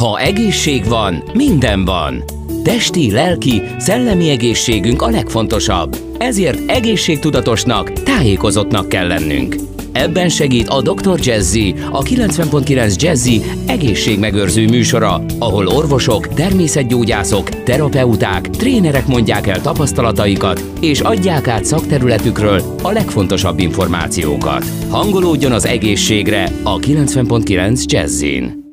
Ha egészség van, minden van. Testi, lelki, szellemi egészségünk a legfontosabb. Ezért egészségtudatosnak, tájékozottnak kell lennünk. Ebben segít a Dr. Jazzy, a 90.9 Jazzy egészségmegőrző műsora, ahol orvosok, természetgyógyászok, terapeuták, trénerek mondják el tapasztalataikat, és adják át szakterületükről a legfontosabb információkat. Hangolódjon az egészségre a 90.9 Jazzin.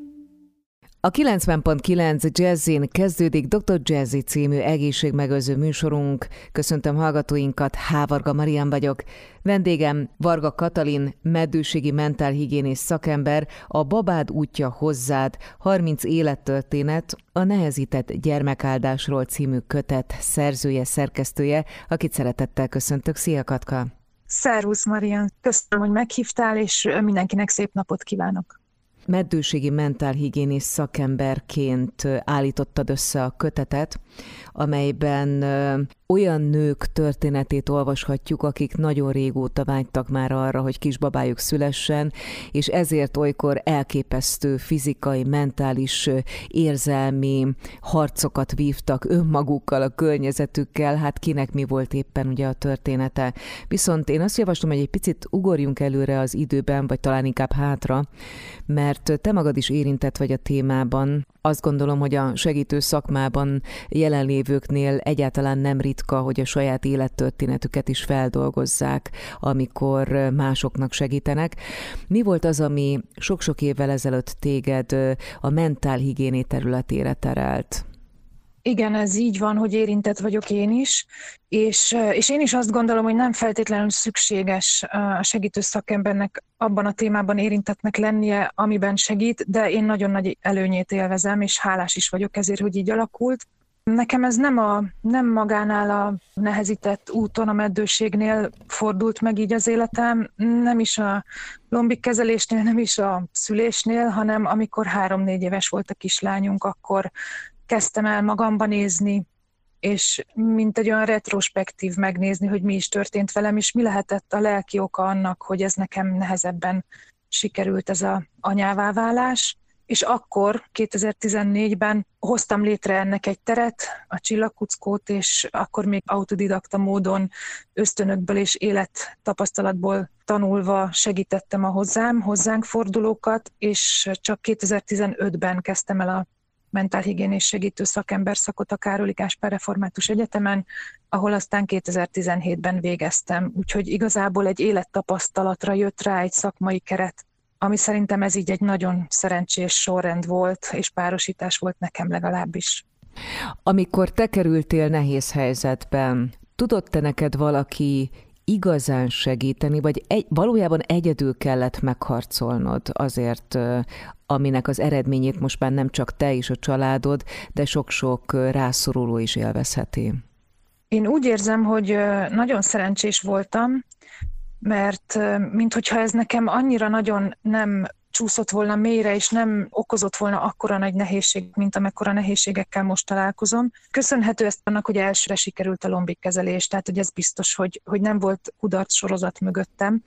A 90.9 Jazzin kezdődik Dr. Jazzy című egészségmegőző műsorunk. Köszöntöm hallgatóinkat, Hávarga Marian vagyok. Vendégem Varga Katalin, meddőségi mentálhigiénész szakember, a Babád útja hozzád, 30 élettörténet, a Nehezített gyermekáldásról című kötet szerzője, szerkesztője, akit szeretettel köszöntök. Szia Katka! Szervusz Marian, köszönöm, hogy meghívtál, és mindenkinek szép napot kívánok! Meddőségi mentálhigiénész szakemberként állítottad össze a kötetet, amelyben olyan nők történetét olvashatjuk, akik nagyon régóta vágytak már arra, hogy kisbabájuk szülessen, és ezért olykor elképesztő fizikai, mentális, érzelmi harcokat vívtak önmagukkal, a környezetükkel, hát kinek mi volt éppen ugye a története. Viszont én azt javaslom, hogy egy picit ugorjunk előre az időben, vagy talán inkább hátra, mert te magad is érintett vagy a témában. Azt gondolom, hogy a segítő szakmában jelenlévőknél egyáltalán nem ritka, hogy a saját élettörténetüket is feldolgozzák, amikor másoknak segítenek. Mi volt az, ami sok-sok évvel ezelőtt téged a mentálhigiéné területére terelt? Igen, ez így van, hogy érintett vagyok én is, és, és én is azt gondolom, hogy nem feltétlenül szükséges a segítő szakembernek abban a témában érintetnek lennie, amiben segít, de én nagyon nagy előnyét élvezem, és hálás is vagyok ezért, hogy így alakult. Nekem ez nem, a, nem magánál a nehezített úton, a meddőségnél fordult meg így az életem, nem is a lombik kezelésnél, nem is a szülésnél, hanem amikor három-négy éves volt a kislányunk, akkor kezdtem el magamba nézni, és mint egy olyan retrospektív megnézni, hogy mi is történt velem, és mi lehetett a lelki oka annak, hogy ez nekem nehezebben sikerült ez a anyává válás. És akkor, 2014-ben hoztam létre ennek egy teret, a csillagkuckót, és akkor még autodidakta módon ösztönökből és élettapasztalatból tanulva segítettem a hozzám, hozzánk fordulókat, és csak 2015-ben kezdtem el a mentálhigiénés segítő szakember szakot a Károly Gáspár Református Egyetemen, ahol aztán 2017-ben végeztem. Úgyhogy igazából egy élettapasztalatra jött rá egy szakmai keret, ami szerintem ez így egy nagyon szerencsés sorrend volt, és párosítás volt nekem legalábbis. Amikor te kerültél nehéz helyzetben, tudott-e neked valaki igazán segíteni, vagy egy, valójában egyedül kellett megharcolnod azért, aminek az eredményét most már nem csak te és a családod, de sok-sok rászoruló is élvezheti? Én úgy érzem, hogy nagyon szerencsés voltam, mert minthogyha ez nekem annyira nagyon nem csúszott volna mélyre, és nem okozott volna akkora nagy nehézség, mint amekkora nehézségekkel most találkozom. Köszönhető ezt annak, hogy elsőre sikerült a lombik kezelés, tehát hogy ez biztos, hogy, hogy nem volt kudarc sorozat mögöttem.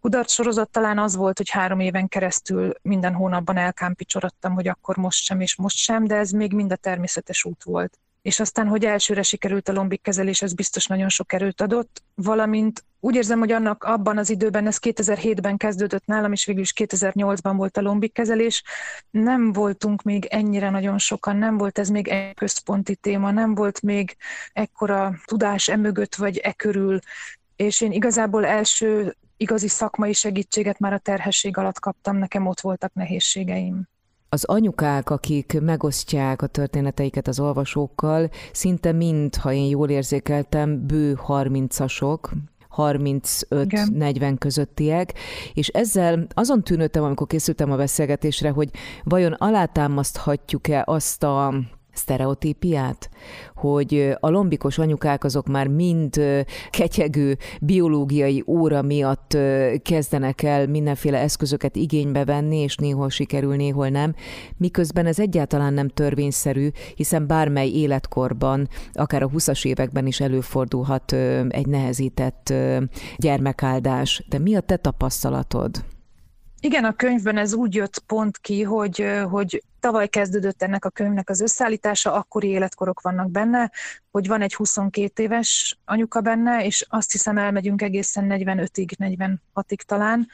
Kudarc sorozat talán az volt, hogy három éven keresztül minden hónapban elkámpicsorodtam, hogy akkor most sem és most sem, de ez még mind a természetes út volt és aztán, hogy elsőre sikerült a lombik kezelés, ez biztos nagyon sok erőt adott, valamint úgy érzem, hogy annak abban az időben, ez 2007-ben kezdődött nálam, és végül is 2008-ban volt a lombik kezelés, nem voltunk még ennyire nagyon sokan, nem volt ez még egy központi téma, nem volt még ekkora tudás emögött vagy e körül, és én igazából első igazi szakmai segítséget már a terhesség alatt kaptam, nekem ott voltak nehézségeim. Az anyukák, akik megosztják a történeteiket az olvasókkal, szinte mind, ha én jól érzékeltem, bő 30-asok, 35-40 közöttiek, és ezzel azon tűnődtem, amikor készültem a beszélgetésre, hogy vajon alátámaszthatjuk-e azt a sztereotípiát, hogy a lombikos anyukák azok már mind ketyegő biológiai óra miatt kezdenek el mindenféle eszközöket igénybe venni, és néhol sikerül, néhol nem, miközben ez egyáltalán nem törvényszerű, hiszen bármely életkorban, akár a 20-as években is előfordulhat egy nehezített gyermekáldás. De mi a te tapasztalatod? Igen, a könyvben ez úgy jött pont ki, hogy, hogy tavaly kezdődött ennek a könyvnek az összeállítása, akkori életkorok vannak benne, hogy van egy 22 éves anyuka benne, és azt hiszem elmegyünk egészen 45-ig, 46-ig talán,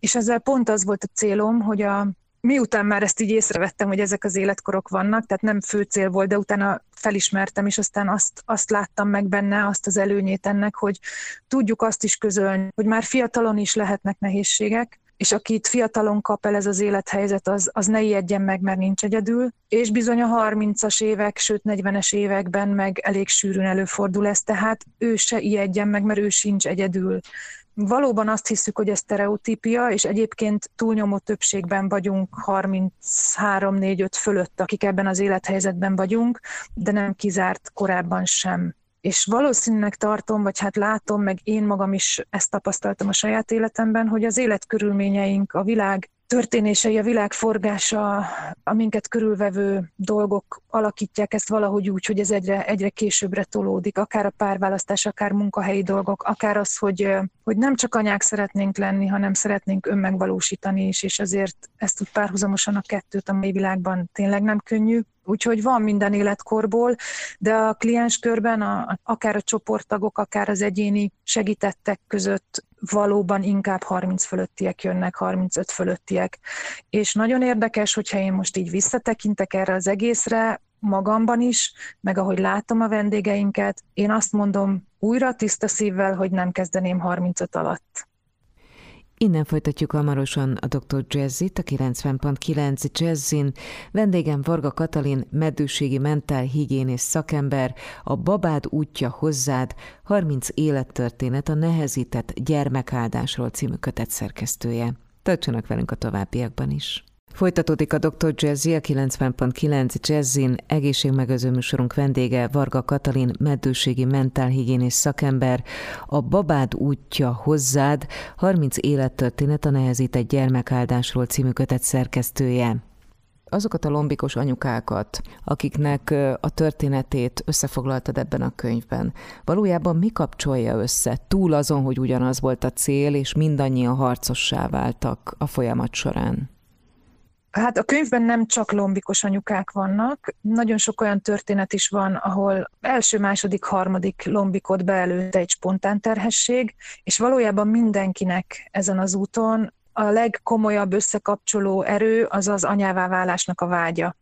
és ezzel pont az volt a célom, hogy a, miután már ezt így észrevettem, hogy ezek az életkorok vannak, tehát nem fő cél volt, de utána felismertem, és aztán azt, azt láttam meg benne, azt az előnyét ennek, hogy tudjuk azt is közölni, hogy már fiatalon is lehetnek nehézségek, és akit fiatalon kap el ez az élethelyzet, az, az ne ijedjen meg, mert nincs egyedül, és bizony a 30-as évek, sőt 40-es években meg elég sűrűn előfordul ez, tehát ő se ijedjen meg, mert ő sincs egyedül. Valóban azt hiszük, hogy ez stereotípia, és egyébként túlnyomó többségben vagyunk 33-4-5 fölött, akik ebben az élethelyzetben vagyunk, de nem kizárt korábban sem és valószínűleg tartom, vagy hát látom, meg én magam is ezt tapasztaltam a saját életemben, hogy az életkörülményeink, a világ történései, a világ forgása, a minket körülvevő dolgok alakítják ezt valahogy úgy, hogy ez egyre, egyre későbbre tolódik, akár a párválasztás, akár munkahelyi dolgok, akár az, hogy, hogy nem csak anyák szeretnénk lenni, hanem szeretnénk önmegvalósítani is, és azért ezt úgy párhuzamosan a kettőt a mai világban tényleg nem könnyű. Úgyhogy van minden életkorból, de a klienskörben a, akár a csoporttagok, akár az egyéni segítettek között valóban inkább 30 fölöttiek jönnek, 35 fölöttiek. És nagyon érdekes, hogyha én most így visszatekintek erre az egészre, magamban is, meg ahogy látom a vendégeinket, én azt mondom újra tiszta szívvel, hogy nem kezdeném 35 alatt. Innen folytatjuk hamarosan a Dr. Jazzit, a 90.9 Jazzin. Vendégem Varga Katalin, meddőségi mentálhigiénész szakember, a Babád útja hozzád, 30 élettörténet a nehezített gyermekáldásról című kötet szerkesztője. Tartsanak velünk a továbbiakban is. Folytatódik a Dr. Jazzy, a 90.9 Jazzin, egészségmegőző műsorunk vendége Varga Katalin, meddőségi mentálhigiénész szakember, a Babád útja hozzád, 30 élettörténet a nehezített gyermekáldásról című kötet szerkesztője azokat a lombikos anyukákat, akiknek a történetét összefoglaltad ebben a könyvben, valójában mi kapcsolja össze, túl azon, hogy ugyanaz volt a cél, és mindannyian harcossá váltak a folyamat során? Hát a könyvben nem csak lombikos anyukák vannak, nagyon sok olyan történet is van, ahol első, második, harmadik lombikot beelőtte egy spontán terhesség, és valójában mindenkinek ezen az úton a legkomolyabb összekapcsoló erő az az anyává válásnak a vágya.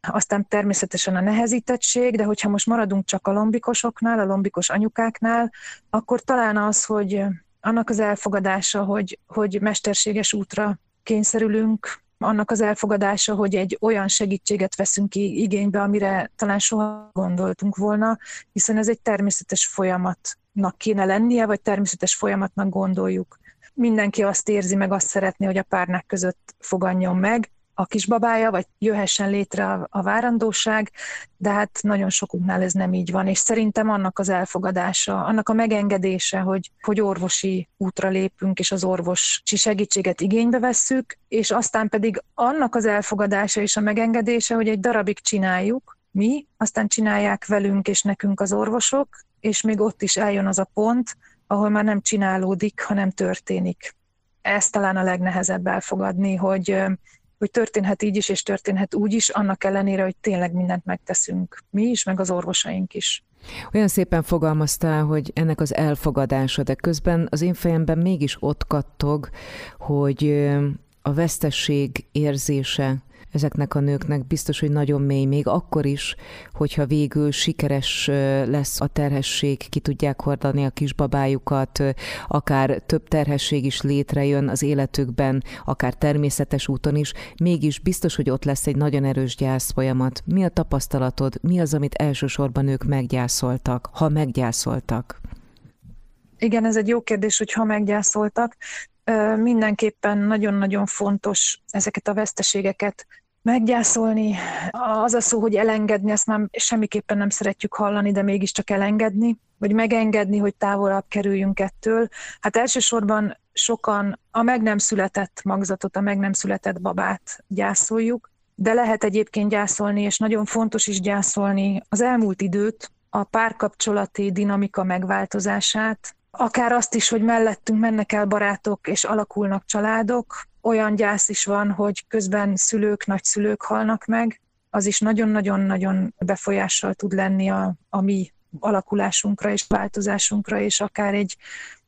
Aztán természetesen a nehezítettség, de hogyha most maradunk csak a lombikosoknál, a lombikos anyukáknál, akkor talán az, hogy annak az elfogadása, hogy, hogy mesterséges útra kényszerülünk, annak az elfogadása, hogy egy olyan segítséget veszünk ki igénybe, amire talán soha gondoltunk volna, hiszen ez egy természetes folyamatnak kéne lennie, vagy természetes folyamatnak gondoljuk. Mindenki azt érzi, meg azt szeretné, hogy a párnák között foganjon meg, a kisbabája, vagy jöhessen létre a várandóság, de hát nagyon sokunknál ez nem így van, és szerintem annak az elfogadása, annak a megengedése, hogy, hogy orvosi útra lépünk, és az orvosi segítséget igénybe vesszük, és aztán pedig annak az elfogadása és a megengedése, hogy egy darabig csináljuk, mi, aztán csinálják velünk és nekünk az orvosok, és még ott is eljön az a pont, ahol már nem csinálódik, hanem történik. Ez talán a legnehezebb elfogadni, hogy hogy történhet így is, és történhet úgy is, annak ellenére, hogy tényleg mindent megteszünk mi is, meg az orvosaink is. Olyan szépen fogalmaztál, hogy ennek az elfogadása, de közben az én fejemben mégis ott kattog, hogy a vesztesség érzése, ezeknek a nőknek biztos, hogy nagyon mély, még akkor is, hogyha végül sikeres lesz a terhesség, ki tudják hordani a kisbabájukat, akár több terhesség is létrejön az életükben, akár természetes úton is, mégis biztos, hogy ott lesz egy nagyon erős gyász folyamat. Mi a tapasztalatod? Mi az, amit elsősorban ők meggyászoltak, ha meggyászoltak? Igen, ez egy jó kérdés, hogy ha meggyászoltak. Mindenképpen nagyon-nagyon fontos ezeket a veszteségeket meggyászolni. Az a szó, hogy elengedni, ezt már semmiképpen nem szeretjük hallani, de mégiscsak elengedni, vagy megengedni, hogy távolabb kerüljünk ettől. Hát elsősorban sokan a meg nem született magzatot, a meg nem született babát gyászoljuk, de lehet egyébként gyászolni, és nagyon fontos is gyászolni az elmúlt időt, a párkapcsolati dinamika megváltozását, akár azt is, hogy mellettünk mennek el barátok és alakulnak családok, olyan gyász is van, hogy közben szülők, nagyszülők halnak meg, az is nagyon-nagyon-nagyon befolyással tud lenni a, a mi alakulásunkra és változásunkra, és akár egy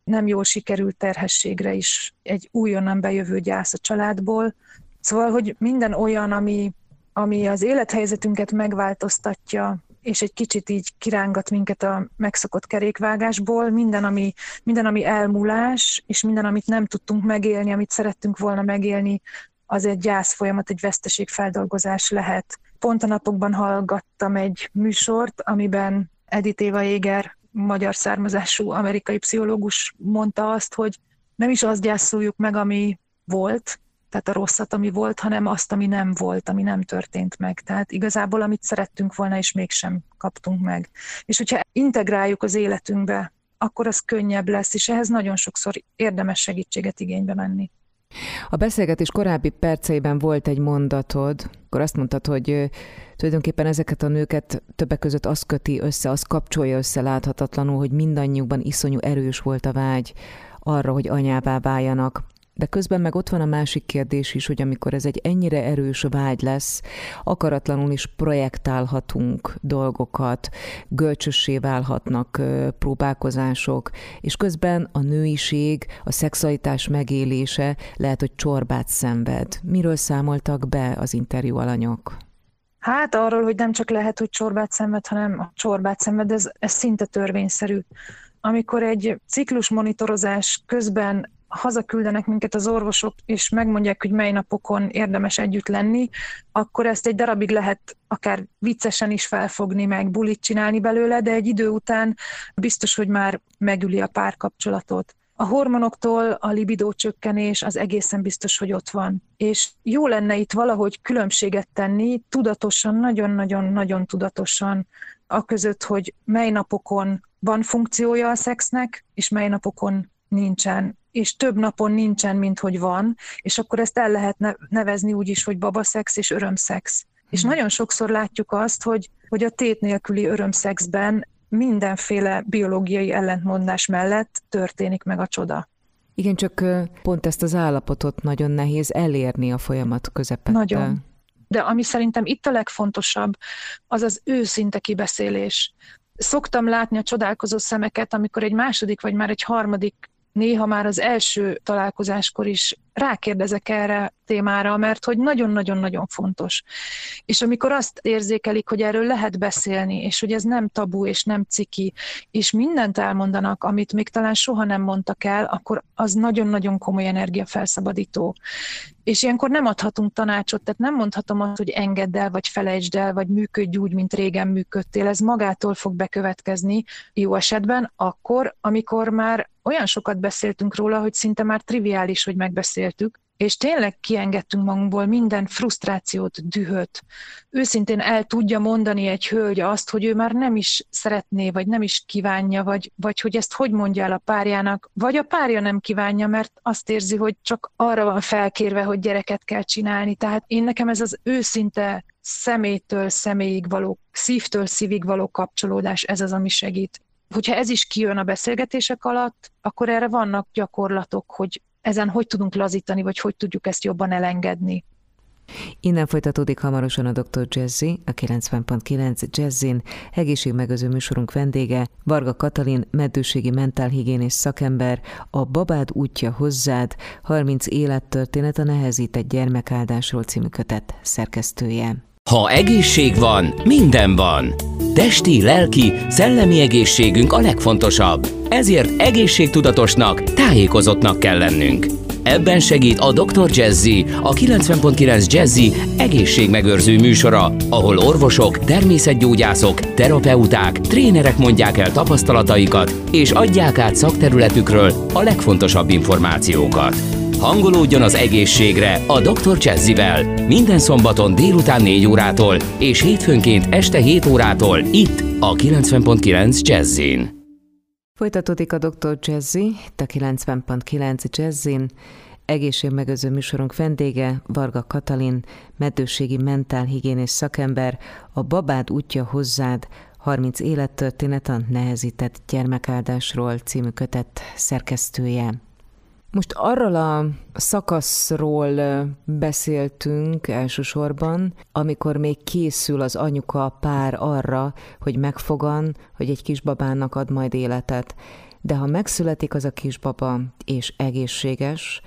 nem jól sikerült terhességre is, egy újonnan bejövő gyász a családból. Szóval, hogy minden olyan, ami, ami az élethelyzetünket megváltoztatja, és egy kicsit így kirángat minket a megszokott kerékvágásból, minden ami, minden, ami elmúlás, és minden, amit nem tudtunk megélni, amit szerettünk volna megélni, az egy gyász folyamat, egy veszteségfeldolgozás lehet. Pont a napokban hallgattam egy műsort, amiben Edith Éva Éger, magyar származású amerikai pszichológus mondta azt, hogy nem is azt gyászoljuk meg, ami volt, tehát a rosszat, ami volt, hanem azt, ami nem volt, ami nem történt meg. Tehát igazából, amit szerettünk volna, és mégsem kaptunk meg. És hogyha integráljuk az életünkbe, akkor az könnyebb lesz, és ehhez nagyon sokszor érdemes segítséget igénybe venni. A beszélgetés korábbi perceiben volt egy mondatod, akkor azt mondtad, hogy tulajdonképpen ezeket a nőket többek között az köti össze, az kapcsolja össze láthatatlanul, hogy mindannyiukban iszonyú erős volt a vágy arra, hogy anyává váljanak. De közben meg ott van a másik kérdés is, hogy amikor ez egy ennyire erős vágy lesz, akaratlanul is projektálhatunk dolgokat, gölcsössé válhatnak próbálkozások, és közben a nőiség, a szexualitás megélése lehet, hogy csorbát szenved. Miről számoltak be az interjú alanyok? Hát arról, hogy nem csak lehet, hogy csorbát szenved, hanem a csorbát szenved, ez, ez szinte törvényszerű. Amikor egy ciklus monitorozás közben hazaküldenek minket az orvosok, és megmondják, hogy mely napokon érdemes együtt lenni, akkor ezt egy darabig lehet akár viccesen is felfogni, meg bulit csinálni belőle, de egy idő után biztos, hogy már megüli a párkapcsolatot. A hormonoktól a libidó csökkenés az egészen biztos, hogy ott van. És jó lenne itt valahogy különbséget tenni, tudatosan, nagyon-nagyon-nagyon tudatosan, a között, hogy mely napokon van funkciója a szexnek, és mely napokon nincsen és több napon nincsen, mint hogy van, és akkor ezt el lehet nevezni úgy is, hogy babaszex és örömszex. És hmm. nagyon sokszor látjuk azt, hogy, hogy a tét nélküli örömszexben mindenféle biológiai ellentmondás mellett történik meg a csoda. Igen, csak pont ezt az állapotot nagyon nehéz elérni a folyamat közepette. Nagyon. De ami szerintem itt a legfontosabb, az az őszinte kibeszélés. Szoktam látni a csodálkozó szemeket, amikor egy második vagy már egy harmadik néha már az első találkozáskor is rákérdezek erre témára, mert hogy nagyon-nagyon-nagyon fontos. És amikor azt érzékelik, hogy erről lehet beszélni, és hogy ez nem tabu, és nem ciki, és mindent elmondanak, amit még talán soha nem mondtak el, akkor az nagyon-nagyon komoly energiafelszabadító. És ilyenkor nem adhatunk tanácsot, tehát nem mondhatom azt, hogy engedd el, vagy felejtsd el, vagy működj úgy, mint régen működtél. Ez magától fog bekövetkezni jó esetben, akkor, amikor már olyan sokat beszéltünk róla, hogy szinte már triviális, hogy megbeszéltük, és tényleg kiengedtünk magunkból minden frusztrációt, dühöt. Őszintén el tudja mondani egy hölgy azt, hogy ő már nem is szeretné, vagy nem is kívánja, vagy, vagy hogy ezt hogy mondja el a párjának, vagy a párja nem kívánja, mert azt érzi, hogy csak arra van felkérve, hogy gyereket kell csinálni. Tehát én nekem ez az őszinte szemétől személyig való, szívtől szívig való kapcsolódás, ez az, ami segít. Hogyha ez is kijön a beszélgetések alatt, akkor erre vannak gyakorlatok, hogy ezen hogy tudunk lazítani, vagy hogy tudjuk ezt jobban elengedni. Innen folytatódik hamarosan a Dr. Jazzy, a 90.9 Jazzin, egészségmegőző műsorunk vendége, Varga Katalin, meddőségi mentálhigiénés szakember, a Babád útja hozzád, 30 élettörténet a nehezített gyermekáldásról című kötet szerkesztője. Ha egészség van, minden van. Testi, lelki, szellemi egészségünk a legfontosabb. Ezért egészségtudatosnak, tájékozottnak kell lennünk. Ebben segít a Dr. Jazzy, a 90.9 Jazzy egészségmegőrző műsora, ahol orvosok, természetgyógyászok, terapeuták, trénerek mondják el tapasztalataikat, és adják át szakterületükről a legfontosabb információkat. Hangolódjon az egészségre a Dr. Jazzivel. Minden szombaton délután 4 órától és hétfőnként este 7 órától itt a 90.9 Jazzin. Folytatódik a Dr. Jazzy, a 90.9 Jazzin. Egészségmegőző műsorunk vendége Varga Katalin, meddőségi mentálhigiénés szakember, a Babád útja hozzád 30 élettörténet a nehezített gyermekáldásról című kötet szerkesztője. Most arról a szakaszról beszéltünk elsősorban, amikor még készül az anyuka pár arra, hogy megfogan, hogy egy kisbabának ad majd életet. De ha megszületik az a kisbaba, és egészséges,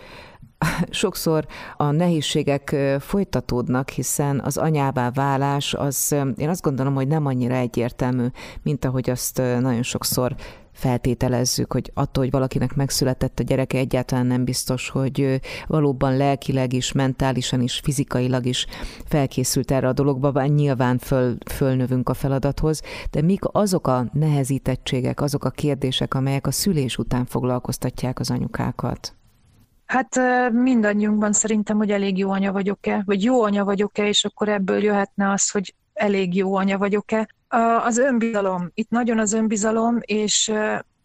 sokszor a nehézségek folytatódnak, hiszen az anyává válás az, én azt gondolom, hogy nem annyira egyértelmű, mint ahogy azt nagyon sokszor feltételezzük, hogy attól, hogy valakinek megszületett a gyereke, egyáltalán nem biztos, hogy valóban lelkileg is, mentálisan is, fizikailag is felkészült erre a dologba, bár nyilván föl, fölnövünk a feladathoz, de mik azok a nehezítettségek, azok a kérdések, amelyek a szülés után foglalkoztatják az anyukákat? Hát mindannyiunkban szerintem, hogy elég jó anya vagyok-e, vagy jó anya vagyok-e, és akkor ebből jöhetne az, hogy elég jó anya vagyok-e. Az önbizalom, itt nagyon az önbizalom, és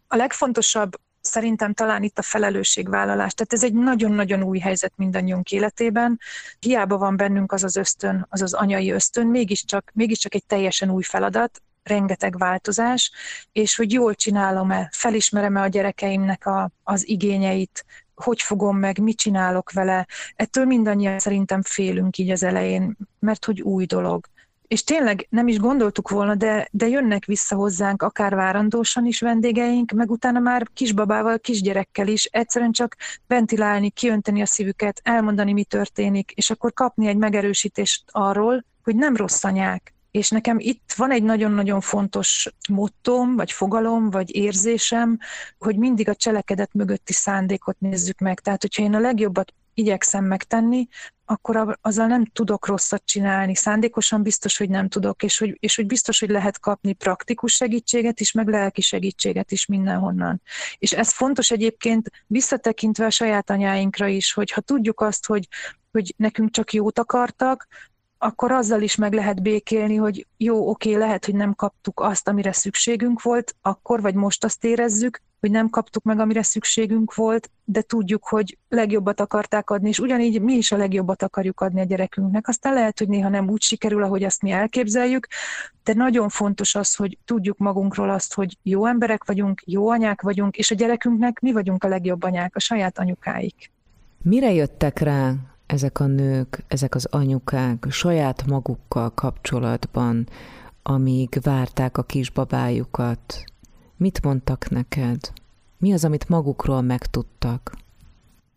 a legfontosabb szerintem talán itt a felelősségvállalás. Tehát ez egy nagyon-nagyon új helyzet mindannyiunk életében. Hiába van bennünk az az ösztön, az az anyai ösztön, mégiscsak, mégiscsak egy teljesen új feladat, rengeteg változás, és hogy jól csinálom-e, felismerem-e a gyerekeimnek a, az igényeit, hogy fogom meg, mit csinálok vele. Ettől mindannyian szerintem félünk így az elején, mert hogy új dolog és tényleg nem is gondoltuk volna, de, de jönnek vissza hozzánk akár várandósan is vendégeink, meg utána már kisbabával, kisgyerekkel is, egyszerűen csak ventilálni, kiönteni a szívüket, elmondani, mi történik, és akkor kapni egy megerősítést arról, hogy nem rossz anyák. És nekem itt van egy nagyon-nagyon fontos mottóm, vagy fogalom, vagy érzésem, hogy mindig a cselekedet mögötti szándékot nézzük meg. Tehát, hogyha én a legjobbat igyekszem megtenni, akkor azzal nem tudok rosszat csinálni. Szándékosan biztos, hogy nem tudok, és hogy, és hogy biztos, hogy lehet kapni praktikus segítséget is, meg lelki segítséget is mindenhonnan. És ez fontos egyébként visszatekintve a saját anyáinkra is, hogy ha tudjuk azt, hogy, hogy nekünk csak jót akartak, akkor azzal is meg lehet békélni, hogy jó, oké, lehet, hogy nem kaptuk azt, amire szükségünk volt, akkor vagy most azt érezzük, hogy nem kaptuk meg, amire szükségünk volt, de tudjuk, hogy legjobbat akarták adni, és ugyanígy mi is a legjobbat akarjuk adni a gyerekünknek. Aztán lehet, hogy néha nem úgy sikerül, ahogy azt mi elképzeljük, de nagyon fontos az, hogy tudjuk magunkról azt, hogy jó emberek vagyunk, jó anyák vagyunk, és a gyerekünknek mi vagyunk a legjobb anyák, a saját anyukáik. Mire jöttek rá ezek a nők, ezek az anyukák saját magukkal kapcsolatban, amíg várták a kisbabájukat? Mit mondtak neked? Mi az, amit magukról megtudtak?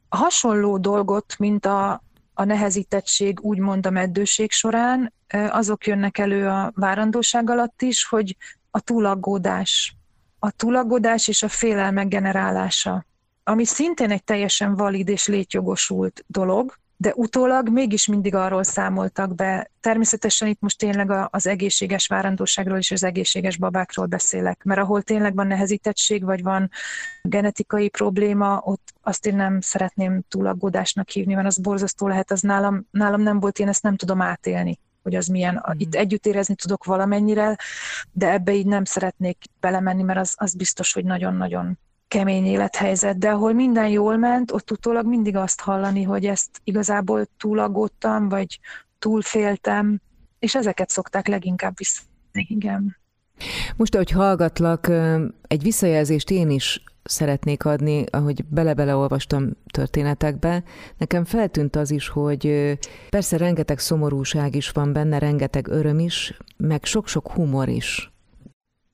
Hasonló dolgot, mint a, a nehezítettség, úgymond a meddőség során, azok jönnek elő a várandóság alatt is, hogy a túlaggódás. A túlaggódás és a félelmek generálása, ami szintén egy teljesen valid és létjogosult dolog, de utólag mégis mindig arról számoltak be. Természetesen itt most tényleg az egészséges várandóságról és az egészséges babákról beszélek, mert ahol tényleg van nehezítettség, vagy van genetikai probléma, ott azt én nem szeretném túl aggódásnak hívni, mert az borzasztó lehet, az nálam, nálam nem volt, én ezt nem tudom átélni hogy az milyen. Mm. Itt együtt érezni tudok valamennyire, de ebbe így nem szeretnék belemenni, mert az, az biztos, hogy nagyon-nagyon kemény élethelyzet, de ahol minden jól ment, ott utólag mindig azt hallani, hogy ezt igazából túlagottam, vagy túlféltem, és ezeket szokták leginkább vissza. Igen. Most, ahogy hallgatlak, egy visszajelzést én is szeretnék adni, ahogy bele-bele olvastam történetekbe. Nekem feltűnt az is, hogy persze rengeteg szomorúság is van benne, rengeteg öröm is, meg sok-sok humor is.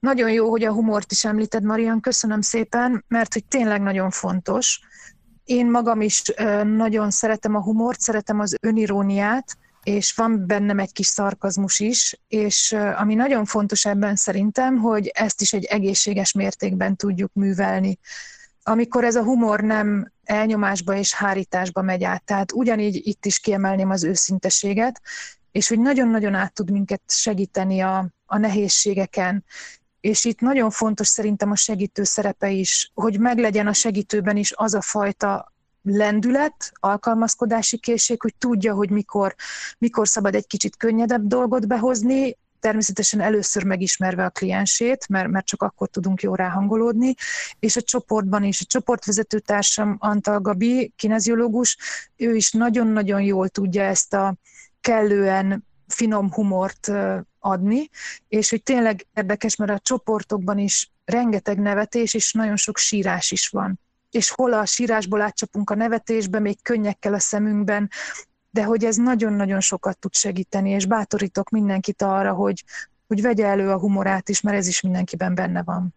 Nagyon jó, hogy a humort is említed, Marian, köszönöm szépen, mert hogy tényleg nagyon fontos. Én magam is nagyon szeretem a humort, szeretem az öniróniát, és van bennem egy kis szarkazmus is, és ami nagyon fontos ebben szerintem, hogy ezt is egy egészséges mértékben tudjuk művelni. Amikor ez a humor nem elnyomásba és hárításba megy át. Tehát ugyanígy itt is kiemelném az őszinteséget, és hogy nagyon-nagyon át tud minket segíteni a, a nehézségeken, és itt nagyon fontos szerintem a segítő szerepe is, hogy meglegyen a segítőben is az a fajta lendület, alkalmazkodási készség, hogy tudja, hogy mikor, mikor szabad egy kicsit könnyedebb dolgot behozni, természetesen először megismerve a kliensét, mert, mert csak akkor tudunk jó ráhangolódni, és a csoportban is, a csoportvezető társam Antal Gabi, kineziológus, ő is nagyon-nagyon jól tudja ezt a kellően finom humort adni, és hogy tényleg érdekes, mert a csoportokban is rengeteg nevetés és nagyon sok sírás is van. és hol a sírásból átcsapunk a nevetésbe, még könnyekkel a szemünkben, de hogy ez nagyon-nagyon sokat tud segíteni, és bátorítok mindenkit arra, hogy, hogy vegye elő a humorát is, mert ez is mindenkiben benne van.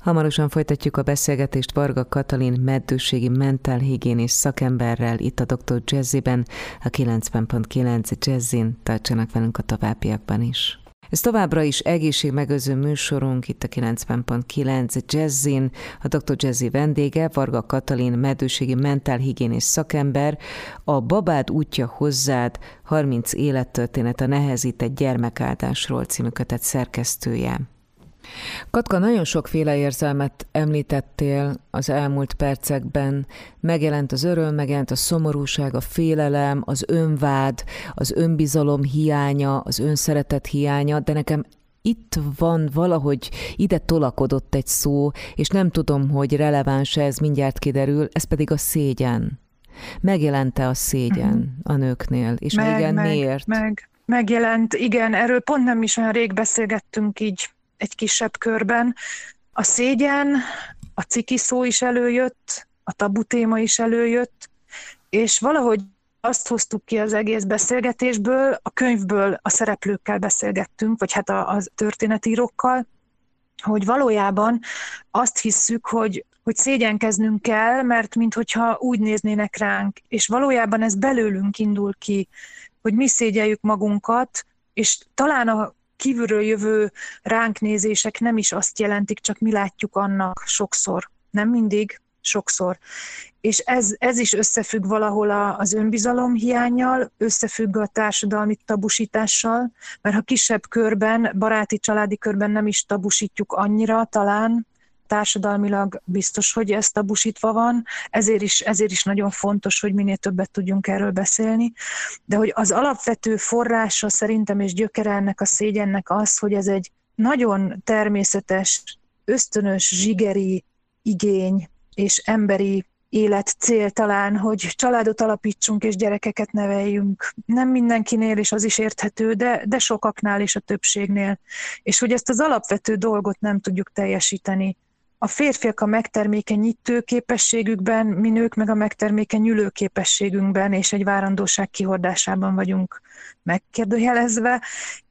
Hamarosan folytatjuk a beszélgetést Varga Katalin meddőségi mentálhigiénés szakemberrel itt a Dr. Jazziben, a 90.9 Jazzin. Tartsanak velünk a továbbiakban is. Ez továbbra is egészségmegőző műsorunk itt a 90.9 Jazzin. A Dr. Jazzy vendége Varga Katalin meddőségi mentálhigiénés szakember, a Babád útja hozzád 30 élettörténet a nehezített gyermekáldásról című kötet szerkesztője. Katka, nagyon sokféle érzelmet említettél az elmúlt percekben. Megjelent az öröm, megjelent a szomorúság, a félelem, az önvád, az önbizalom hiánya, az önszeretet hiánya, de nekem itt van valahogy, ide tolakodott egy szó, és nem tudom, hogy releváns ez, mindjárt kiderül, ez pedig a szégyen. Megjelente a szégyen uh-huh. a nőknél, és meg, igen, meg, miért? Meg, megjelent, igen, erről pont nem is olyan rég beszélgettünk így egy kisebb körben. A szégyen, a ciki szó is előjött, a tabu téma is előjött, és valahogy azt hoztuk ki az egész beszélgetésből, a könyvből a szereplőkkel beszélgettünk, vagy hát a, a történetírókkal, hogy valójában azt hisszük, hogy, hogy szégyenkeznünk kell, mert minthogyha úgy néznének ránk, és valójában ez belőlünk indul ki, hogy mi szégyeljük magunkat, és talán a kívülről jövő ránk nézések nem is azt jelentik, csak mi látjuk annak sokszor. Nem mindig, sokszor. És ez, ez is összefügg valahol a, az önbizalom hiányjal, összefügg a társadalmi tabusítással, mert ha kisebb körben, baráti, családi körben nem is tabusítjuk annyira talán, társadalmilag biztos, hogy ez tabusítva van, ezért is, ezért is nagyon fontos, hogy minél többet tudjunk erről beszélni, de hogy az alapvető forrása szerintem és gyökere ennek a szégyennek az, hogy ez egy nagyon természetes, ösztönös, zsigeri igény és emberi élet cél talán, hogy családot alapítsunk és gyerekeket neveljünk. Nem mindenkinél, és az is érthető, de, de sokaknál és a többségnél. És hogy ezt az alapvető dolgot nem tudjuk teljesíteni a férfiak a megtermékenyítő képességükben, mi nők meg a megtermékenyülő képességünkben és egy várandóság kihordásában vagyunk megkérdőjelezve,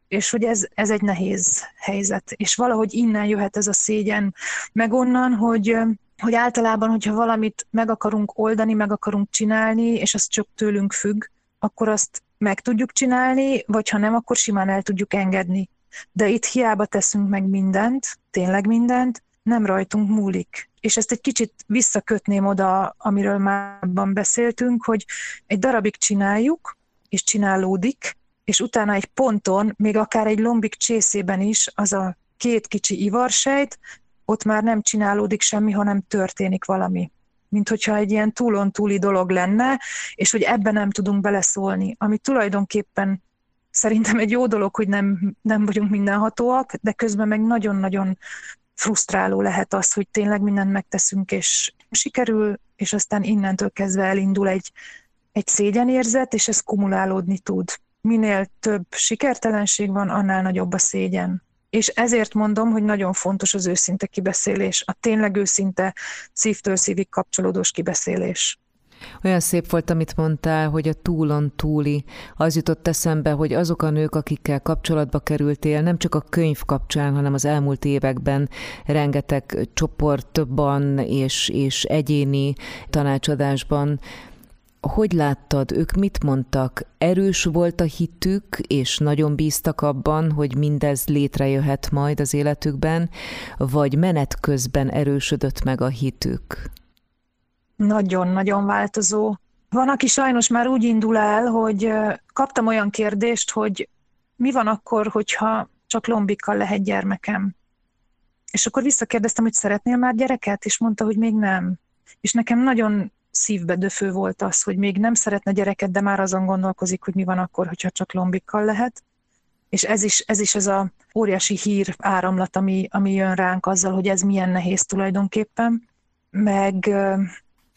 és hogy ez, ez egy nehéz helyzet. És valahogy innen jöhet ez a szégyen, meg onnan, hogy, hogy általában, hogyha valamit meg akarunk oldani, meg akarunk csinálni, és az csak tőlünk függ, akkor azt meg tudjuk csinálni, vagy ha nem, akkor simán el tudjuk engedni. De itt hiába teszünk meg mindent, tényleg mindent, nem rajtunk múlik. És ezt egy kicsit visszakötném oda, amiről már beszéltünk, hogy egy darabig csináljuk, és csinálódik, és utána egy ponton, még akár egy lombik csészében is, az a két kicsi ivarsejt, ott már nem csinálódik semmi, hanem történik valami. Mint hogyha egy ilyen túlon túli dolog lenne, és hogy ebben nem tudunk beleszólni, ami tulajdonképpen szerintem egy jó dolog, hogy nem, nem vagyunk mindenhatóak, de közben meg nagyon-nagyon frusztráló lehet az, hogy tényleg mindent megteszünk, és sikerül, és aztán innentől kezdve elindul egy, egy szégyenérzet, és ez kumulálódni tud. Minél több sikertelenség van, annál nagyobb a szégyen. És ezért mondom, hogy nagyon fontos az őszinte kibeszélés, a tényleg őszinte, szívtől szívig kapcsolódós kibeszélés. Olyan szép volt, amit mondtál, hogy a túlon túli. Az jutott eszembe, hogy azok a nők, akikkel kapcsolatba kerültél, nem csak a könyv kapcsán, hanem az elmúlt években rengeteg csoportban és, és egyéni tanácsadásban, hogy láttad, ők mit mondtak? Erős volt a hitük, és nagyon bíztak abban, hogy mindez létrejöhet majd az életükben, vagy menet közben erősödött meg a hitük? Nagyon-nagyon változó. Van, aki sajnos már úgy indul el, hogy kaptam olyan kérdést, hogy mi van akkor, hogyha csak lombikkal lehet gyermekem? És akkor visszakérdeztem, hogy szeretnél már gyereket? És mondta, hogy még nem. És nekem nagyon szívbe döfő volt az, hogy még nem szeretne gyereket, de már azon gondolkozik, hogy mi van akkor, hogyha csak lombikkal lehet. És ez is ez, is ez a óriási hír áramlat, ami, ami jön ránk azzal, hogy ez milyen nehéz tulajdonképpen. Meg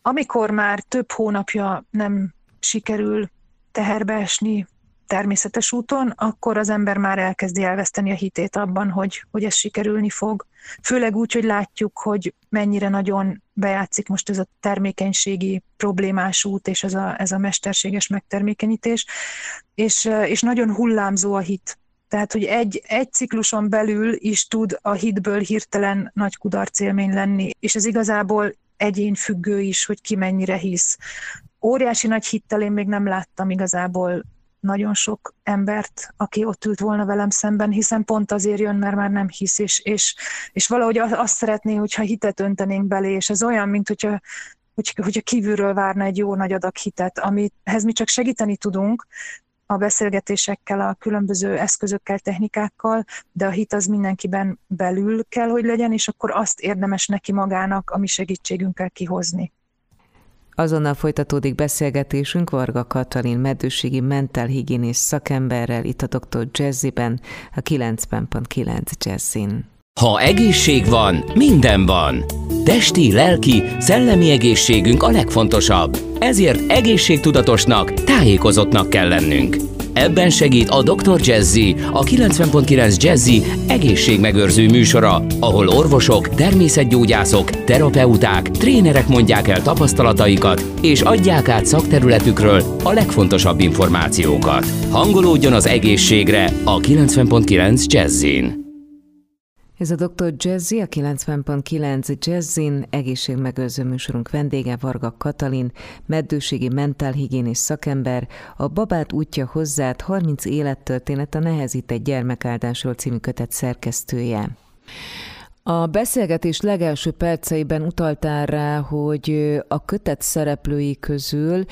amikor már több hónapja nem sikerül teherbe esni, természetes úton, akkor az ember már elkezdi elveszteni a hitét abban, hogy, hogy ez sikerülni fog. Főleg úgy, hogy látjuk, hogy mennyire nagyon bejátszik most ez a termékenységi problémás út, és ez a, ez a mesterséges megtermékenyítés, és, és nagyon hullámzó a hit. Tehát, hogy egy, egy cikluson belül is tud a hitből hirtelen nagy kudarc élmény lenni, és ez igazából egyén függő is, hogy ki mennyire hisz. Óriási nagy hittel én még nem láttam igazából nagyon sok embert, aki ott ült volna velem szemben, hiszen pont azért jön, mert már nem hisz, és, és, és valahogy azt szeretné, hogyha hitet öntenénk belé, és ez olyan, mint hogyha, hogy, hogyha kívülről várna egy jó nagy adag hitet, amihez mi csak segíteni tudunk, a beszélgetésekkel, a különböző eszközökkel, technikákkal, de a hit az mindenkiben belül kell, hogy legyen, és akkor azt érdemes neki magának a mi segítségünkkel kihozni. Azonnal folytatódik beszélgetésünk Varga Katalin meddőségi mentálhigiénész szakemberrel itt a Dr. Jazziben, a 90.9 Jazzin. Ha egészség van, minden van. Testi, lelki, szellemi egészségünk a legfontosabb. Ezért egészségtudatosnak, tájékozottnak kell lennünk. Ebben segít a Dr. Jazzy, a 90.9 Jazzy egészségmegőrző műsora, ahol orvosok, természetgyógyászok, terapeuták, trénerek mondják el tapasztalataikat, és adják át szakterületükről a legfontosabb információkat. Hangolódjon az egészségre a 90.9 Jazzin. Ez a Dr. Jazzy, a 90.9 Jazzin egészségmegőrző műsorunk vendége Varga Katalin, meddőségi mentálhigiénis szakember, a Babát útja hozzád 30 élettörténet a nehezített gyermekáldásról című kötet szerkesztője. A beszélgetés legelső perceiben utaltál rá, hogy a kötet szereplői közül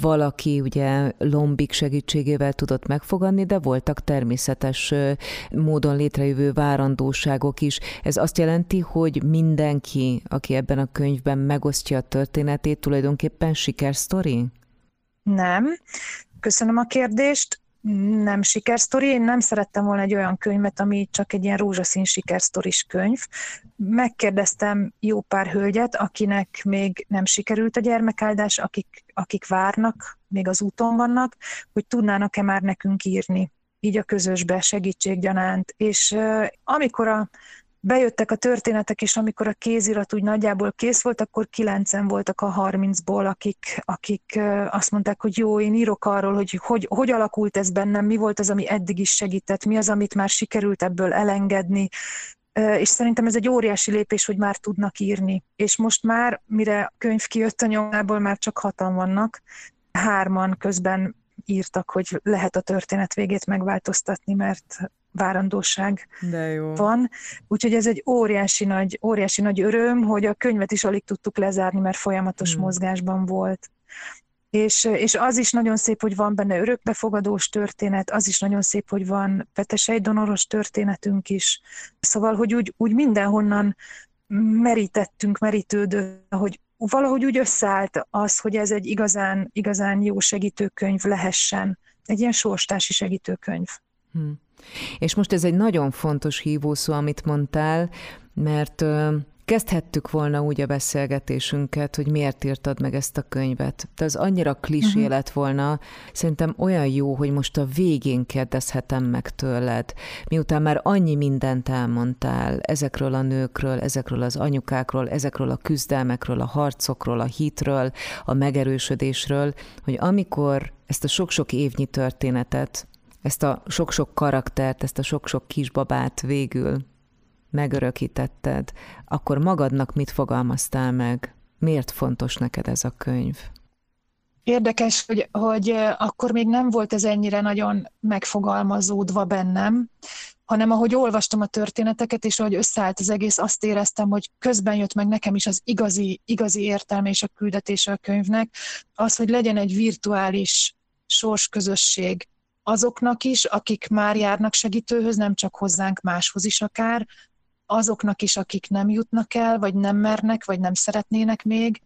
valaki ugye lombik segítségével tudott megfogadni, de voltak természetes módon létrejövő várandóságok is. Ez azt jelenti, hogy mindenki, aki ebben a könyvben megosztja a történetét, tulajdonképpen sikersztori? Nem. Köszönöm a kérdést nem sikersztori. Én nem szerettem volna egy olyan könyvet, ami csak egy ilyen rózsaszín sikersztoris könyv. Megkérdeztem jó pár hölgyet, akinek még nem sikerült a gyermekáldás, akik, akik várnak, még az úton vannak, hogy tudnának-e már nekünk írni így a közösbe segítséggyanánt. És uh, amikor a bejöttek a történetek, és amikor a kézirat úgy nagyjából kész volt, akkor kilencen voltak a harmincból, akik, akik azt mondták, hogy jó, én írok arról, hogy, hogy hogy alakult ez bennem, mi volt az, ami eddig is segített, mi az, amit már sikerült ebből elengedni, és szerintem ez egy óriási lépés, hogy már tudnak írni. És most már, mire a könyv kijött a nyomából, már csak hatan vannak, hárman közben írtak, hogy lehet a történet végét megváltoztatni, mert várandóság De jó. van. Úgyhogy ez egy óriási nagy, óriási nagy öröm, hogy a könyvet is alig tudtuk lezárni, mert folyamatos hmm. mozgásban volt. És, és az is nagyon szép, hogy van benne örökbefogadós történet, az is nagyon szép, hogy van petesejdonoros történetünk is. Szóval, hogy úgy, úgy mindenhonnan merítettünk, merítődő, hogy valahogy úgy összeállt az, hogy ez egy igazán, igazán jó segítőkönyv lehessen. Egy ilyen sorstársi segítőkönyv. Hmm. És most ez egy nagyon fontos hívószó, amit mondtál, mert kezdhettük volna úgy a beszélgetésünket, hogy miért írtad meg ezt a könyvet. De az annyira klisé uh-huh. lett volna, szerintem olyan jó, hogy most a végén kérdezhetem meg tőled, miután már annyi mindent elmondtál ezekről a nőkről, ezekről az anyukákról, ezekről a küzdelmekről, a harcokról, a hitről, a megerősödésről, hogy amikor ezt a sok-sok évnyi történetet ezt a sok-sok karaktert, ezt a sok-sok kisbabát végül megörökítetted, akkor magadnak mit fogalmaztál meg? Miért fontos neked ez a könyv? Érdekes, hogy, hogy akkor még nem volt ez ennyire nagyon megfogalmazódva bennem, hanem ahogy olvastam a történeteket, és ahogy összeállt az egész, azt éreztem, hogy közben jött meg nekem is az igazi, igazi értelme és a küldetése a könyvnek, az, hogy legyen egy virtuális sorsközösség, azoknak is, akik már járnak segítőhöz, nem csak hozzánk, máshoz is akár, azoknak is, akik nem jutnak el, vagy nem mernek, vagy nem szeretnének még,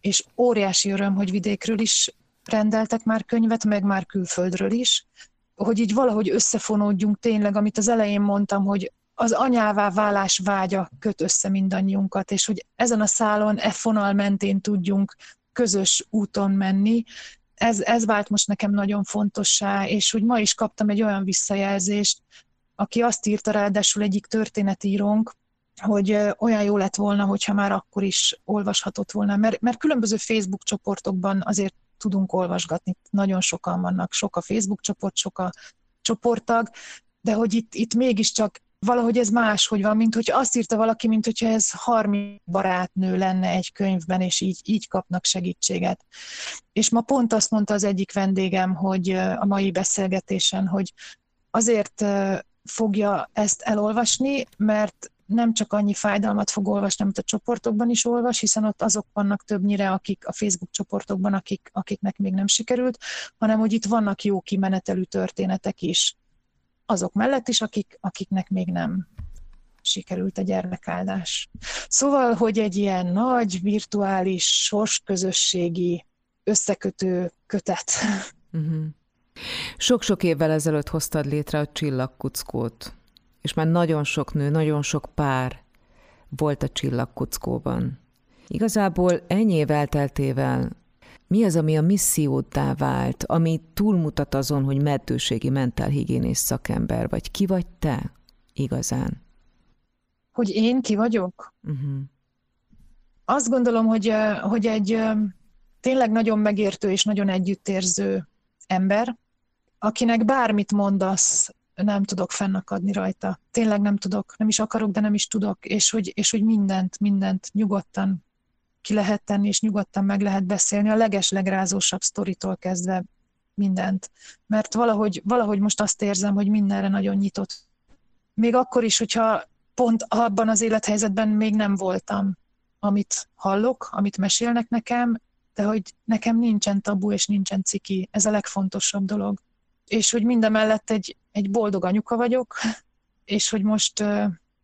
és óriási öröm, hogy vidékről is rendeltek már könyvet, meg már külföldről is, hogy így valahogy összefonódjunk tényleg, amit az elején mondtam, hogy az anyává válás vágya köt össze mindannyiunkat, és hogy ezen a szálon, e fonal mentén tudjunk közös úton menni, ez, ez vált most nekem nagyon fontossá, és hogy ma is kaptam egy olyan visszajelzést, aki azt írta ráadásul egyik történetírónk, hogy olyan jó lett volna, hogyha már akkor is olvashatott volna, mert, mert különböző Facebook csoportokban azért tudunk olvasgatni, nagyon sokan vannak, sok a Facebook csoport, sok a csoporttag, de hogy itt, itt mégiscsak valahogy ez más, hogy van, mint hogy azt írta valaki, mint hogyha ez 30 barátnő lenne egy könyvben, és így, így kapnak segítséget. És ma pont azt mondta az egyik vendégem, hogy a mai beszélgetésen, hogy azért fogja ezt elolvasni, mert nem csak annyi fájdalmat fog olvasni, amit a csoportokban is olvas, hiszen ott azok vannak többnyire, akik a Facebook csoportokban, akik, akiknek még nem sikerült, hanem hogy itt vannak jó kimenetelű történetek is. Azok mellett is, akik, akiknek még nem sikerült a gyermekáldás. Szóval, hogy egy ilyen nagy, virtuális, sorsközösségi összekötő kötet. Uh-huh. Sok-sok évvel ezelőtt hoztad létre a csillagkuckót és már nagyon sok nő, nagyon sok pár volt a csillagkuckóban. Igazából ennyi év elteltével mi az, ami a misszióddá vált, ami túlmutat azon, hogy meddőségi mentálhigiénész szakember vagy? Ki vagy te igazán? Hogy én ki vagyok? Uh-huh. Azt gondolom, hogy, hogy egy tényleg nagyon megértő és nagyon együttérző ember, akinek bármit mondasz, nem tudok fennakadni rajta. Tényleg nem tudok, nem is akarok, de nem is tudok, és hogy, és hogy mindent, mindent nyugodtan ki lehet tenni, és nyugodtan meg lehet beszélni, a leges legrázósabb sztoritól kezdve mindent. Mert valahogy, valahogy most azt érzem, hogy mindenre nagyon nyitott. Még akkor is, hogyha pont abban az élethelyzetben még nem voltam, amit hallok, amit mesélnek nekem, de hogy nekem nincsen tabu és nincsen ciki. Ez a legfontosabb dolog és hogy mindemellett egy, egy boldog anyuka vagyok, és hogy most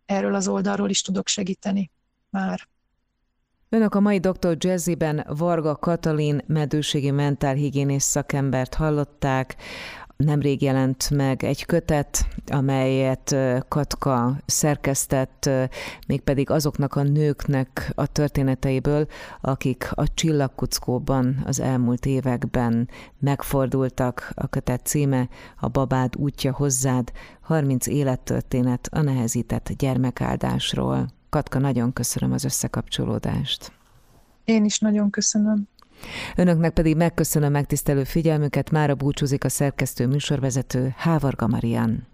erről az oldalról is tudok segíteni már. Önök a mai Dr. Jazzyben Varga Katalin medőségi mentálhigiénész szakembert hallották, Nemrég jelent meg egy kötet, amelyet Katka szerkesztett, mégpedig azoknak a nőknek a történeteiből, akik a csillagkuckóban az elmúlt években megfordultak. A kötet címe A babád útja hozzád, 30 élettörténet a nehezített gyermekáldásról. Katka, nagyon köszönöm az összekapcsolódást. Én is nagyon köszönöm. Önöknek pedig megköszönöm megtisztelő figyelmüket, mára búcsúzik a szerkesztő műsorvezető Hávarga Marian.